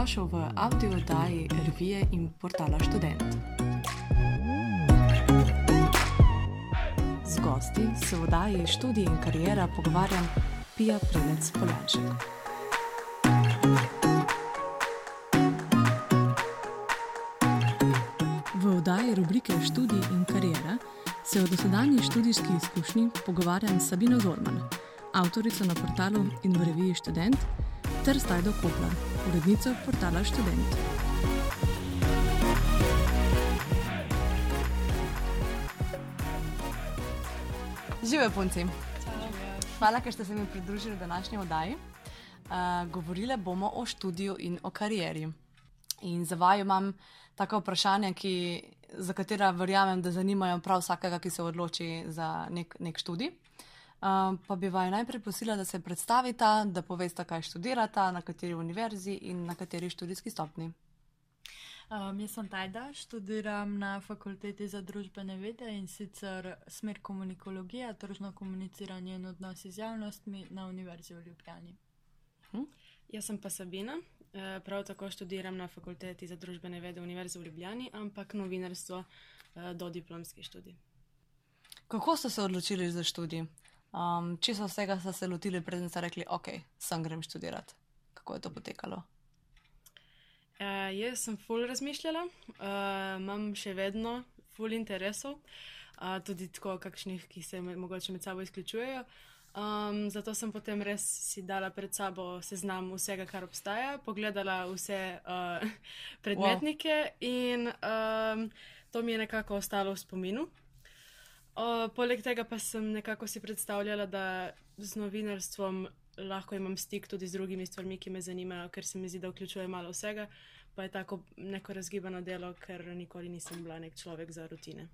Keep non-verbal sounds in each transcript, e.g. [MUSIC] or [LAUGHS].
Dobrodošel v avdio oddaji revije in portala Student. Z gosti se v oddaji študij in karijera pogovarjam Pija Prilec Poljanšek. V oddaji rubrike Študij in karijera se o dosedanji študijski izkušnji pogovarjam s Sabino Zorman, avtorico na portalu in v reviji Student, ter Stajdo Koplar, urednico portala Student. Živijo, punci. Hvala, ker ste se mi pridružili v današnji oddaji. Uh, govorile bomo o študiju in o karieri. In za vaju imam tako vprašanje, ki, za katera verjamem, da zanimajo prav vsakega, ki se odloči za nek, nek študij. Uh, pa bi vaju najprej prosila, da se predstavita, da poveste, kaj študirata, na kateri univerzi in na kateri študijski stopni. Um, jaz sem Tajda, študiram na fakulteti za družbene vede in sicer smer komunikologija, tržno komuniciranje in odnosi z javnostmi na Univerzi v Ljubljani. Hm? Jaz sem pa Sabina, eh, prav tako študiram na fakulteti za družbene vede Univerze v Ljubljani, ampak novinarstvo eh, do diplomski študij. Kako ste se odločili za študij? Um, če so vsega ste se lotili, preden ste rekli, ok, sem grem študirati. Kako je to potekalo? Uh, jaz sem ful razmišljala, uh, imam še vedno ful interesov, uh, tudi tako kakšnih, ki se med, mogoče med sabo izključujejo. Um, zato sem potem res si dala pred sabo seznam vsega, kar obstaja, pogledala vse uh, [LAUGHS] predmetnike wow. in um, to mi je nekako ostalo v spominu. Uh, poleg tega pa sem nekako si predstavljala, da z novinarstvom lahko imam stik tudi z drugimi stvarmi, ki me zanimajo, ker se mi zdi, da vključuje malo vsega, pa je tako neko razgibano delo, ker nikoli nisem bila nek človek za rutine.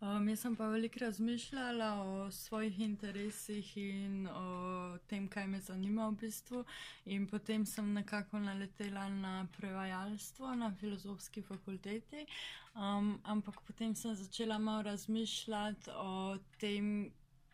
Um, jaz sem pa veliko razmišljala o svojih interesih in o tem, kaj me zanima v bistvu. In potem sem nekako naletela na prevajalstvo na filozofski fakulteti. Um, ampak potem sem začela malo razmišljati o tem,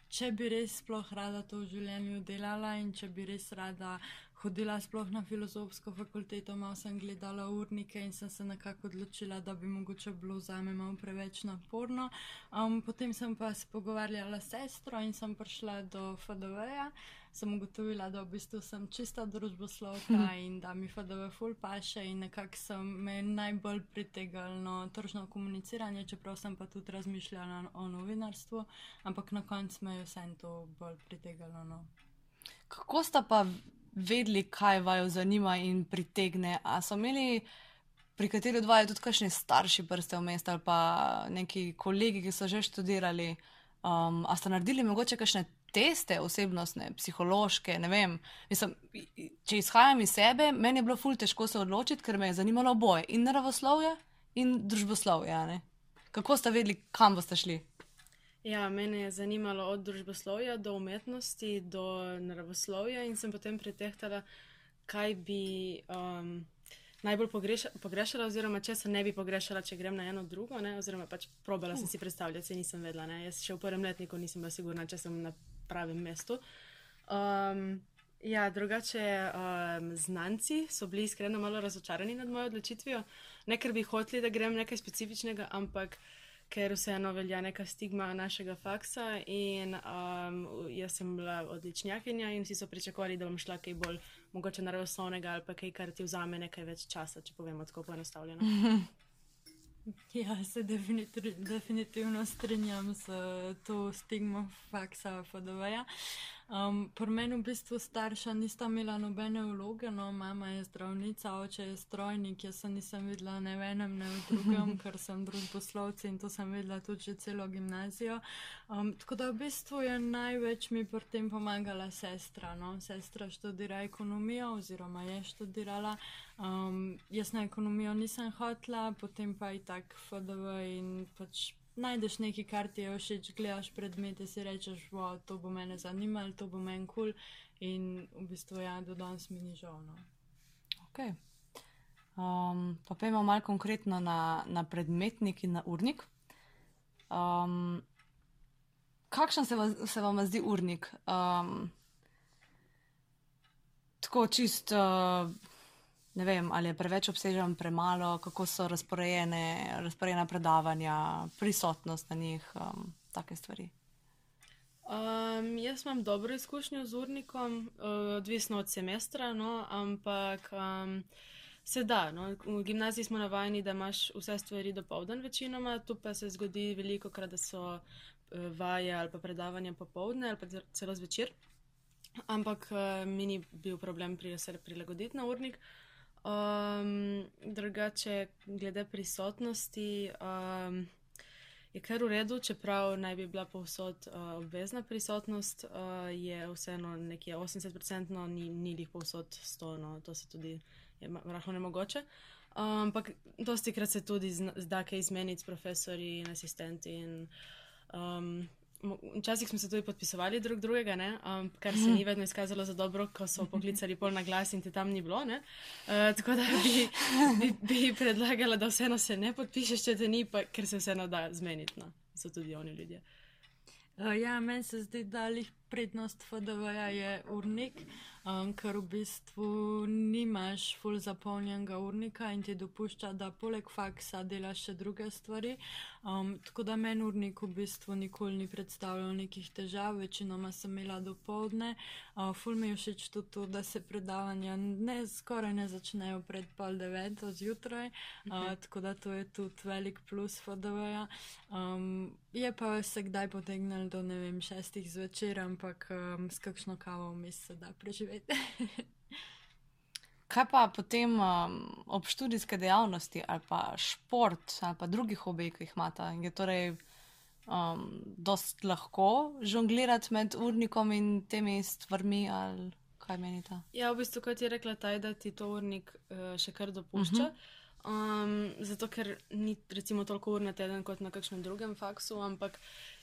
če bi res sploh rada to v življenju delala in če bi res rada hodila sploh na filozofsko fakulteto, malo sem gledala urnike in sem se nekako odločila, da bi mogoče bilo za me malo preveč naporno. Um, potem sem pa se pogovarjala s sestro in sem prišla do FDV-ja. Sem ugotovila, da v bistvu sem čista družboslovka [LAUGHS] in da mi FDV ful paše in nekako sem me najbolj pritegnilo tržno komuniciranje, čeprav sem pa tudi razmišljala o novinarstvu, ampak na koncu me je vse to bolj pritegnilo. No. Kako sta pa vedeli, kaj vaju zanima in pritegne. A so imeli pri kateri od vaju tudi kakšni starši prste v mestu ali pa neki kolegi, ki so že študirali, um, a ste naredili mogoče kakšne teste osebnostne, psihološke, ne vem. Mislim, če izhajam iz sebe, meni je bilo ful težko se odločiti, ker me je zanimalo oboje in naravoslovje in družboslovje. Kako ste vedeli, kam boste šli? Ja, mene je zanimalo od družboslovja do umetnosti, do naravoslovja in sem potem pretehtala, kaj bi um, najbolj pogreša, pogrešala, oziroma če se ne bi pogrešala, če grem na eno drugo. Ne? Oziroma, pač probala sem si predstavljati, se nisem vedela. Ne? Jaz še v prvem letniku nisem bila sigurna, če sem na pravem mestu. Um, ja, drugače, um, znanci so bili iskreno malo razočarani nad mojo odločitvijo. Ne ker bi hoteli, da grem nekaj specifičnega, ampak ker vseeno velja neka stigma našega faksa. In um, jaz sem bila odličnjakinja in vsi so pričakovali, da bom šla kaj bolj mogoče naravoslovnega ali pa kaj, kar ti vzame nekaj več časa, če povem tako poenostavljeno. [LAUGHS] Ja, se definitivno strinjam s to stigmo faksa FDV-ja. Um, Pri meni v bistvu starša nista imela nobene vloge, no, mama je zdravnica, oče je strojnik, jaz se nisem videla ne v enem, ne v drugem, [LAUGHS] ker sem družboslovci in to sem videla tudi že celo gimnazijo. Um, tako da v bistvu je največ mi pri tem pomagala sestra. No. Sestra študira ekonomijo oziroma je študirala. Um, jaz na ekonomijo nisem hotla, potem pa je tako FDV in pač najdeš nekaj, kar ti je všeč, gledaš predmete, si rečeš, da to bo mene zanimalo, to bo meni kul cool, in v bistvu ja, do danes mi ni žal. No. Okay. Um, pa pojmo malo konkretno na, na predmetnik in na urnik. Um, kakšen se, se vam zdi urnik? Um, tako čist, uh, ne vem, ali je preveč obsežen, premalo, kako so razporejene, razporejena predavanja, prisotnost na njih, um, take stvari. Um, jaz imam dobro izkušnjo z urnikom, uh, odvisno od semestra, no, ampak um, se da. No. V gimnaziji smo navajeni, da imaš vse stvari do povdan večinoma, tu pa se zgodi veliko krat, da so uh, vaje ali pa predavanja popovdne ali pa celo zvečer. Ampak uh, mi ni bil problem pri se prilagoditi na urnik. Um, drugače, glede prisotnosti. Um, je kar v redu, čeprav naj bi bila povsod uh, obvezna prisotnost, uh, je vseeno nekje 80%, no, ni, jih povsod 100, no, to se tudi je rahlo nemogoče. Ampak um, dosti krat se tudi zda, kaj izmeniti s profesori in asistenti. In, um, Včasih smo se tudi podpisovali drug drugega, um, kar se ni vedno izkazalo za dobro, ko so poklicali pol na glas in te tam ni bilo. Uh, tako da bi, bi, bi predlagala, da vseeno se ne podpišeš, če te ni, pa, ker se vseeno da zmeniti. No. So tudi oni ljudje. Uh, ja, meni se zdi, da jih prednost FDV-ja je urnik. Um, ker v bistvu nimaš full zapolnjenega urnika in ti dopušča, da poleg faksa delaš še druge stvari. Um, tako da meni urnik v bistvu nikoli ni predstavljal nekih težav, večinoma sem imela do povdne. Uh, full mi je všeč tudi to, da se predavanja ne, skoraj ne začnejo pred pol deveto zjutraj, uh, tako da to je tudi velik plus FDV-ja. Um, je pa se kdaj potegnil do ne vem šestih zvečer, ampak um, s kakšno kavo mi se da preživeti živeti. [LAUGHS] Kaj pa potem um, ob študijske dejavnosti ali pa šport ali pa drugih hobij, ki jih imata? Je torej um, dost lahko žonglirati med urnikom in temi stvarmi ali kaj menite? Ja, v bistvu, kot je rekla Taj, da ti to urnik uh, še kar dopušča. Uh -huh. Um, zato, ker ni recimo toliko ur na teden kot na kakšnem drugem faksu, ampak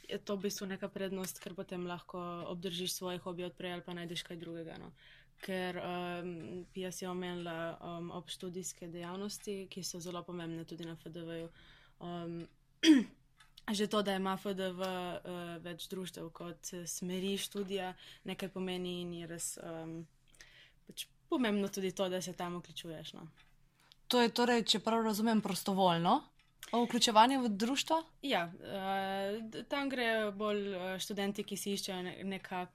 je to v bistvu neka prednost, ker potem lahko obdržiš svoje hobije odprej ali pa najdeš kaj drugega. No. Ker um, jaz sem omenila um, ob študijske dejavnosti, ki so zelo pomembne tudi na FDV-ju. Um, [CLEARS THROAT] že to, da ima FDV uh, več društev kot smeri študija, nekaj pomeni in je res um, pač pomembno tudi to, da se tam vključuješ. No. To je torej, če prav razumem, prostovoljno. O vključevanju v društvo? Ja, uh, tam grejo bolj uh, študenti, ki si iščejo ne, neka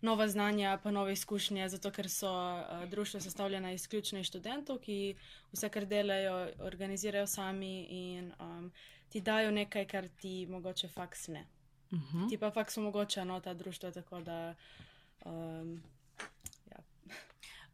nova znanja, pa nove izkušnje, zato ker so uh, društva sestavljena izključno iz študentov, ki vse, kar delajo, organizirajo sami in um, ti dajo nekaj, kar ti mogoče faks ne. Uh mhm. -huh. Ti pa faks omogoča no, ta društva, tako da. Um.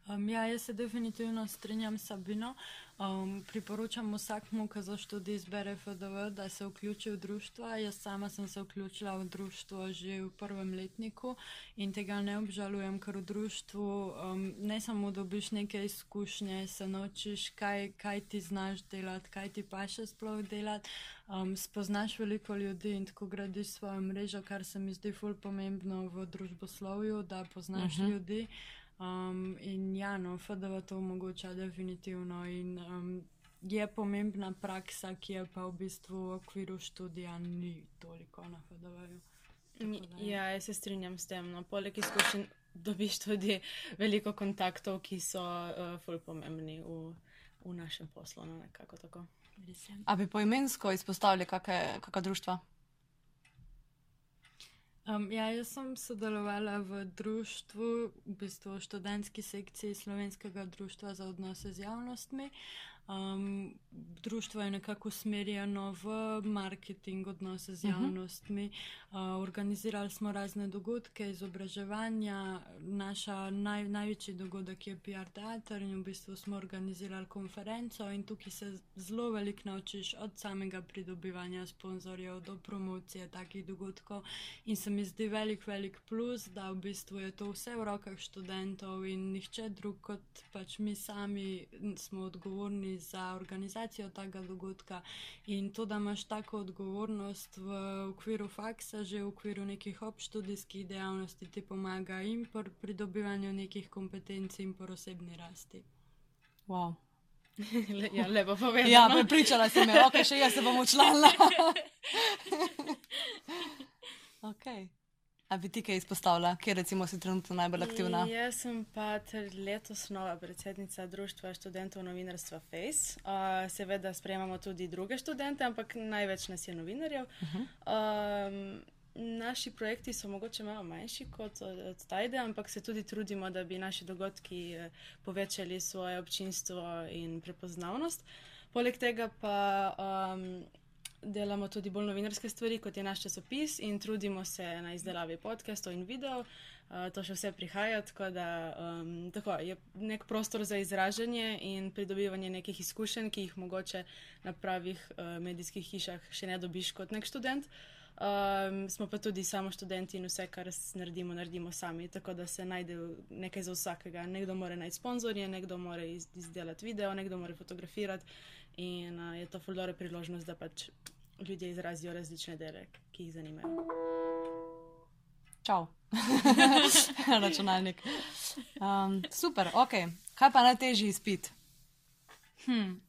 Um, ja, jaz se definitivno strinjam s Sabino. Um, priporočam vsakmu, ki za študij izbere FDV, da se vključi v društvo. Jaz sama sem se vključila v društvo že v prvem letniku in tega ne obžalujem, ker v društvu um, ne samo dobiš neke izkušnje, se naučiš, kaj, kaj ti znaš delati, kaj ti pa še sploh delati. Um, spoznaš veliko ljudi in tako gradiš svojo mrežo, kar se mi zdi ful pomembno v družboslovju, da poznaš uh mhm. -huh. ljudi. Um, in ja, no, FDV to omogoča definitivno. In, um, je pomembna praksa, ki je pa v bistvu v okviru študija ni toliko na FDV-ju. Ja, jaz se strinjam s tem. No, poleg izkušenj dobiš tudi veliko kontaktov, ki so uh, fulj pomembni v, v našem poslu. No, A bi poimensko izpostavili kakšna društva? Um, ja, jaz sem sodelovala v društvu, v bistvu v študentski sekciji Slovenskega društva za odnose z javnostmi. Um, društvo je nekako usmerjeno v marketing odnose z mhm. javnostmi. Uh -huh. uh, organizirali smo razne dogodke, izobraževanja. Naša naj, največji dogodek je PR teater in v bistvu smo organizirali konferenco in tukaj se zelo veliko naučiš od samega pridobivanja sponzorjev do promocije takih dogodkov. In se mi zdi velik, velik plus, da v bistvu je to vse v rokah študentov in nihče drug kot pač mi sami smo odgovorni za organizacijo tega dogodka in to, da imaš tako odgovornost v okviru faksa, že v okviru nekih obštudijskih dejavnosti, ti pomaga in pri pridobivanju nekih kompetenc in po osebni rasti. Wow. [LAUGHS] Le, ja, lepo povedano. Ja, pripričala sem, da okay, še jaz se bom učlala. [LAUGHS] okay. A bi ti kaj izpostavila, kje recimo si trenutno najbolj aktivna? Jaz sem pa letos nova predsednica Društva študentov novinarstva FACE. Uh, seveda sprejemamo tudi druge študente, ampak največ nas je novinarjev. Uh -huh. um, naši projekti so mogoče malo manjši kot od, od Tajde, ampak se tudi trudimo, da bi naši dogodki eh, povečali svoje občinstvo in prepoznavnost. Poleg tega pa. Um, delamo tudi bolj novinarske stvari, kot je naš časopis, in trudimo se na izdelavi podcastov in videov. Uh, to še vse prihaja, tako da um, tako, je nek prostor za izražanje in pridobivanje nekih izkušenj, ki jih mogoče na pravih uh, medijskih hišah še ne dobiš kot nek študent. Um, smo pa tudi samo študenti in vse, kar naredimo, naredimo sami, tako da se najde nekaj za vsakega. Nekdo mora najti sponzorje, nekdo mora izdelati video, nekdo mora fotografirati in uh, je to fuldore priložnost, da pač ljudje izrazijo različne dele, ki jih zanimajo. Čau, [LAUGHS] računalnik. Um, super, ok. Kaj pa najtežji izpit? Hmm.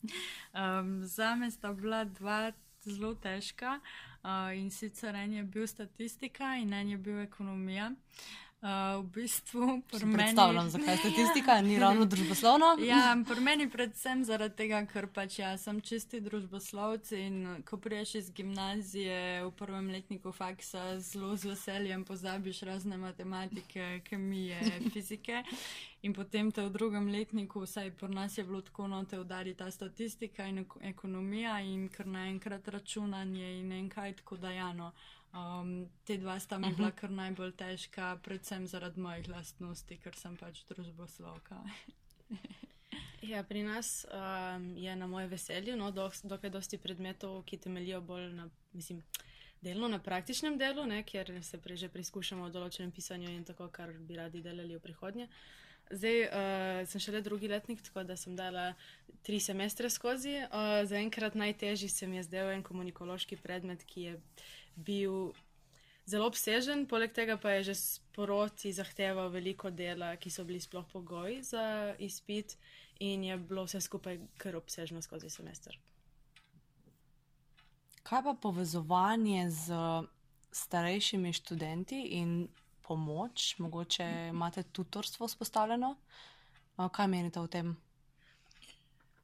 Um, za me sta bila dva zelo težka uh, in sicer en je bil statistika in en je bil ekonomija. Uh, Uh, v bistvu, pri meni. Predstavljam, zakaj statistika, ni [LAUGHS] ravno družboslovno. ja, pri meni predvsem zaradi tega, ker pač ja, sem čisti družboslovci in ko priješ iz gimnazije v prvem letniku faksa, zelo z veseljem pozabiš razne matematike, kemije, [LAUGHS] fizike. In potem te v drugem letniku, vsaj pri nas je bilo tako, no te udari ta statistika in ekonomija in kar naenkrat računanje in enkaj tako dajano. Um, te dva sta mi bila mhm. kar najbolj težka, predvsem zaradi mojih lastnosti, ker sem pač družboslovka. [LAUGHS] ja, pri nas um, je na moje veselje, no, dokaj dosti predmetov, ki temeljijo bolj na, mislim, delno na praktičnem delu, ne, kjer se prej že preizkušamo v določenem pisanju in tako, kar bi radi delali v prihodnje. Zdaj uh, sem šele drugi letnik, tako da sem dala tri semestre skozi. Uh, Zaenkrat najtežji se mi je zdel en komunikološki predmet, ki je bil zelo obsežen, poleg tega pa je že sproti zahteval veliko dela, ki so bili sploh pogoji za izpit, in je bilo vse skupaj kar obsežno skozi semester. Kaj pa povezovanje z starejšimi študenti in pomoč, mogoče imate tutorstvo vzpostavljeno? Kaj menite o tem?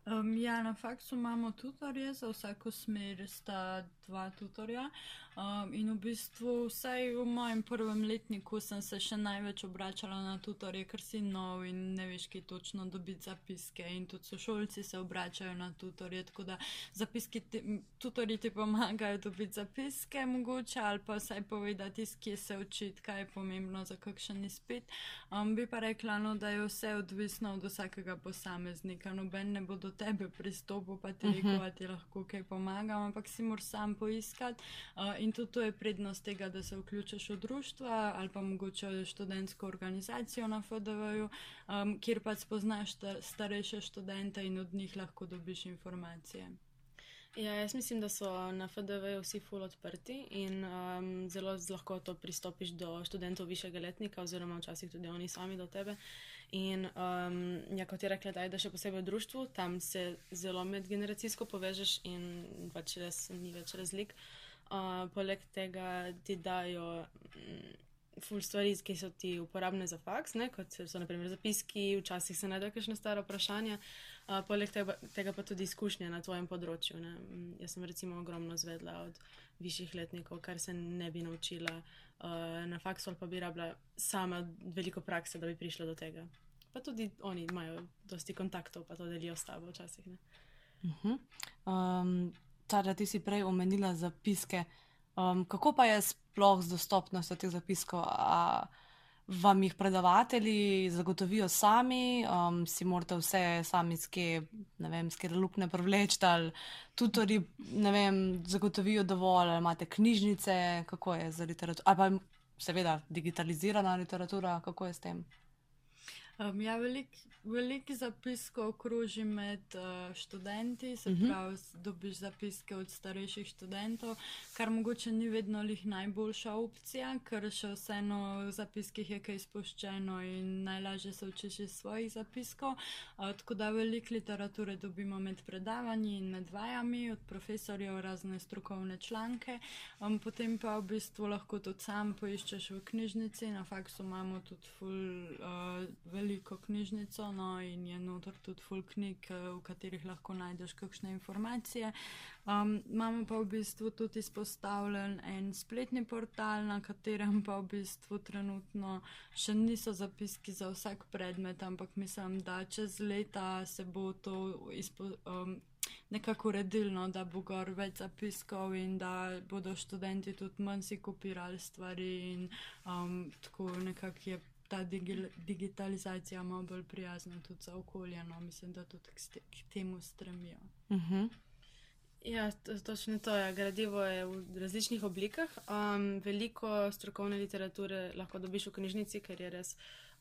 Um, ja, na faksu imamo tutorje, za vsako smer sta dva tutorja. Um, in v bistvu, vsaj v mojem prvem letniku, sem se še največ obračala na tutorje, ker si nov in ne veš, ki točno dobiti zapiske. In tudi sošolci se obračajo na tutorje, tako da zapiski, ti, tutorji ti pomagajo dobiti zapiske, mogoče ali pa vsaj povedati, iz kje se učiti, kaj je pomembno za kakšen izpit. Um, bi pa rekla, no, da je vse odvisno od vsakega posameznika. Noben ne bo do tebe pristopil, pa ti rekel, da ti lahko kaj pomagam, ampak si moraš sam poiskati. Uh, in tudi to je prednost tega, da se vključiš v društva ali pa mogoče študentsko organizacijo na FDV-ju, um, kjer pa spoznaš starejše študente in od njih lahko dobiš informacije. Ja, jaz mislim, da so na FDV vsi ful odprti in um, zelo lahko to pristopiš do študentov višjega letnika, oziroma včasih tudi oni sami do tebe. In um, ja, kot je rekla, da je še posebej v društvu, tam se zelo medgeneracijsko povežeš in pač res ni več razlik. Uh, poleg tega ti dajo. Mm, ful stvari, ki so ti uporabne za faks, ne? kot so naprimer zapiski, včasih se najdejo kakšne stare vprašanja, uh, poleg tega, tega pa tudi izkušnje na tvojem področju. Ne? Mm, jaz sem recimo ogromno zvedla od višjih letnikov, kar se ne bi naučila uh, na faksu, ali pa bi rabila sama veliko prakse, da bi prišla do tega. Pa tudi oni imajo dosti kontaktov, pa to delijo s tabo včasih. Uh -huh. um, Tara, ti si prej omenila zapiske. Um, kako pa je sploh z dostopnostjo teh zapiskov? A vam jih predavatelji zagotovijo sami, um, si morate vse sami skje, ne vem, skje lukne prevleči, ali tutori, ne vem, zagotovijo dovolj, ali imate knjižnice, kako je za literaturo, ali pa seveda digitalizirana literatura, kako je s tem? Um, ja, veliko velik zapiskov kroži med uh, študenti, se Uh -huh. pravi, dobiš zapiske od starejših študentov, kar mogoče ni vedno lih najboljša opcija, ker še vseeno v zapiskih je kaj izpuščeno in najlažje se učiš iz svojih zapiskov. Uh, tako da veliko literature dobimo med predavanji in med vajami od profesorjev, razne strokovne članke. Um, potem pa v bistvu lahko tudi sam poiščeš v knjižnici. Na faksu imamo tudi ful, uh, veliko knjižnico no, in je notor tudi ful knjig, uh, v katerih lahko najdeš kakšne informacije. Um, imamo pa v bistvu tudi izpostavljen en spletni portal, na katerem pa v bistvu trenutno še niso zapiski za vsak predmet, ampak mislim, da čez leta se bo to izpo, um, nekako uredilno, da bo gor več zapiskov in da bodo študenti tudi manj si kopirali stvari in um, tako nekako je ta digi digitalizacija malo bolj prijazna tudi za okolje. No, mislim, da tudi k, k temu stremijo. Uh -huh. Ja, to, točno to je. Gradivo je v različnih oblikah. Um, veliko strokovne literature lahko dobiš v knjižnici, ker je res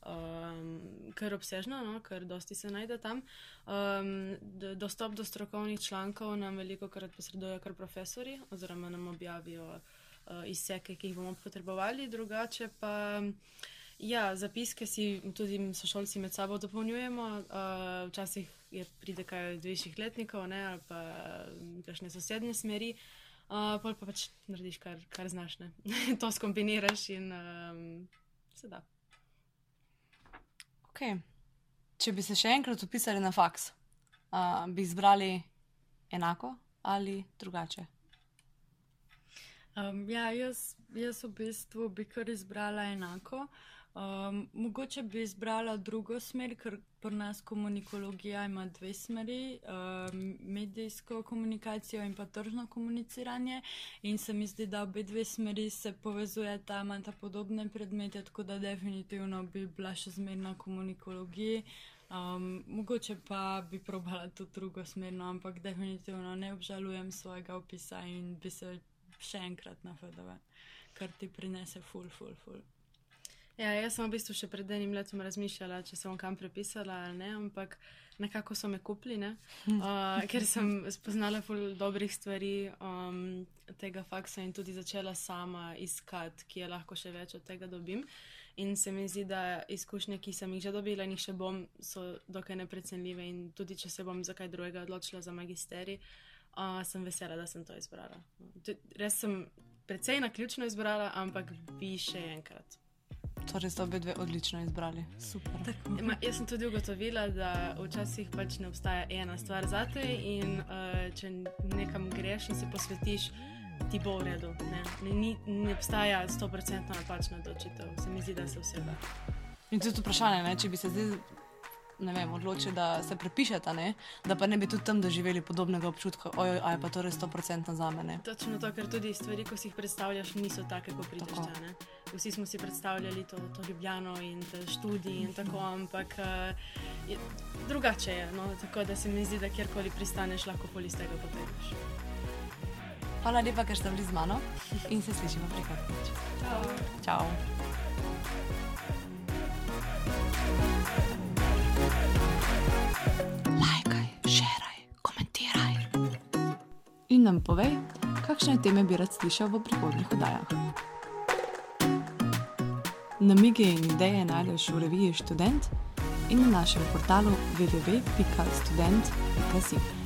um, kar obsežno, no, ker dosti se najde tam. Um, dostop do strokovnih člankov nam veliko krat posredujejo kar profesori, oziroma nam objavijo uh, izseke, ki jih bomo potrebovali, drugače pa. Ja, zapiske si tudi sošolci med sabo dopolnjujemo. Uh, včasih je pride kaj od višjih letnikov ne, ali pa mm, kakšne sosednje smeri, uh, pol pa pač narediš, kar, kar znaš. Ne. [LAUGHS] to skombiniraš in um, se da. Okay. Če bi se še enkrat upisali na faks, uh, bi izbrali enako ali drugače? Um, ja, jaz, jaz v bistvu bi kar izbrala enako. Um, mogoče bi izbrala drugo smer, ker pri nas komunikologija ima dve smeri, um, medijsko komunikacijo in pa tržno komuniciranje. In se mi zdi, da obe dve smeri se povezujeta, imata podobne predmete, tako da definitivno bi bila še zmer na komunikologiji. Um, mogoče pa bi probala tudi drugo smer, no, ampak definitivno ne obžalujem svojega opisa in bi se še enkrat navedovala, kar ti prinese ful, ful, ful. Ja, jaz sem v bistvu še pred enim letom razmišljala, če se bom kam prepisala ali ne, ampak nekako so me kupili, ne? [LAUGHS] uh, ker sem spoznala ful dobrih stvari um, tega faksa in tudi začela sama iskati, kje lahko še več od tega dobim. In se mi zdi, da izkušnje, ki sem jih že dobila in jih še bom, so dokaj neprecenljive. In tudi če se bom za kaj drugega odločila za magisterij, uh, sem vesela, da sem to izbrala. Res sem precej naključno izbrala, ampak bi še enkrat. Torej ste obe dve odlično izbrali. Super. Ma, jaz sem tudi ugotovila, da včasih pač ne obstaja ena stvar za te, in uh, če nekam greš in se posvetiš, ti bo v redu. Ne, ne, ni, ne obstaja 100% napačna odločitev, se mi zdi, da se vse da. In tudi vprašanje, ne, če bi se zdaj vem, odločili, da se prepišete, ne, da pa ne bi tudi tam doživeli podobnega občutka, ojoj, a je pa to res 100% za mene. Točno to, ker tudi stvari, ko si jih predstavljaš, niso take, kot prideš Tako. tja. ne. Vsi smo si predstavljali to, to Ljubljano in študij in tako, ampak uh, je, drugače je. No? Tako da se mi zdi, da kjerkoli pristaneš, lahko pol iz tega potegneš. Hvala lepa, ker ste bili z mano in se slišimo prihodnjič. Čau. Lajkaj, In nam povej, kakšne teme bi rad slišal v prihodnjih oddajah. Namige in ideje najdeš v reviji Student in na našem portalu www.student.si.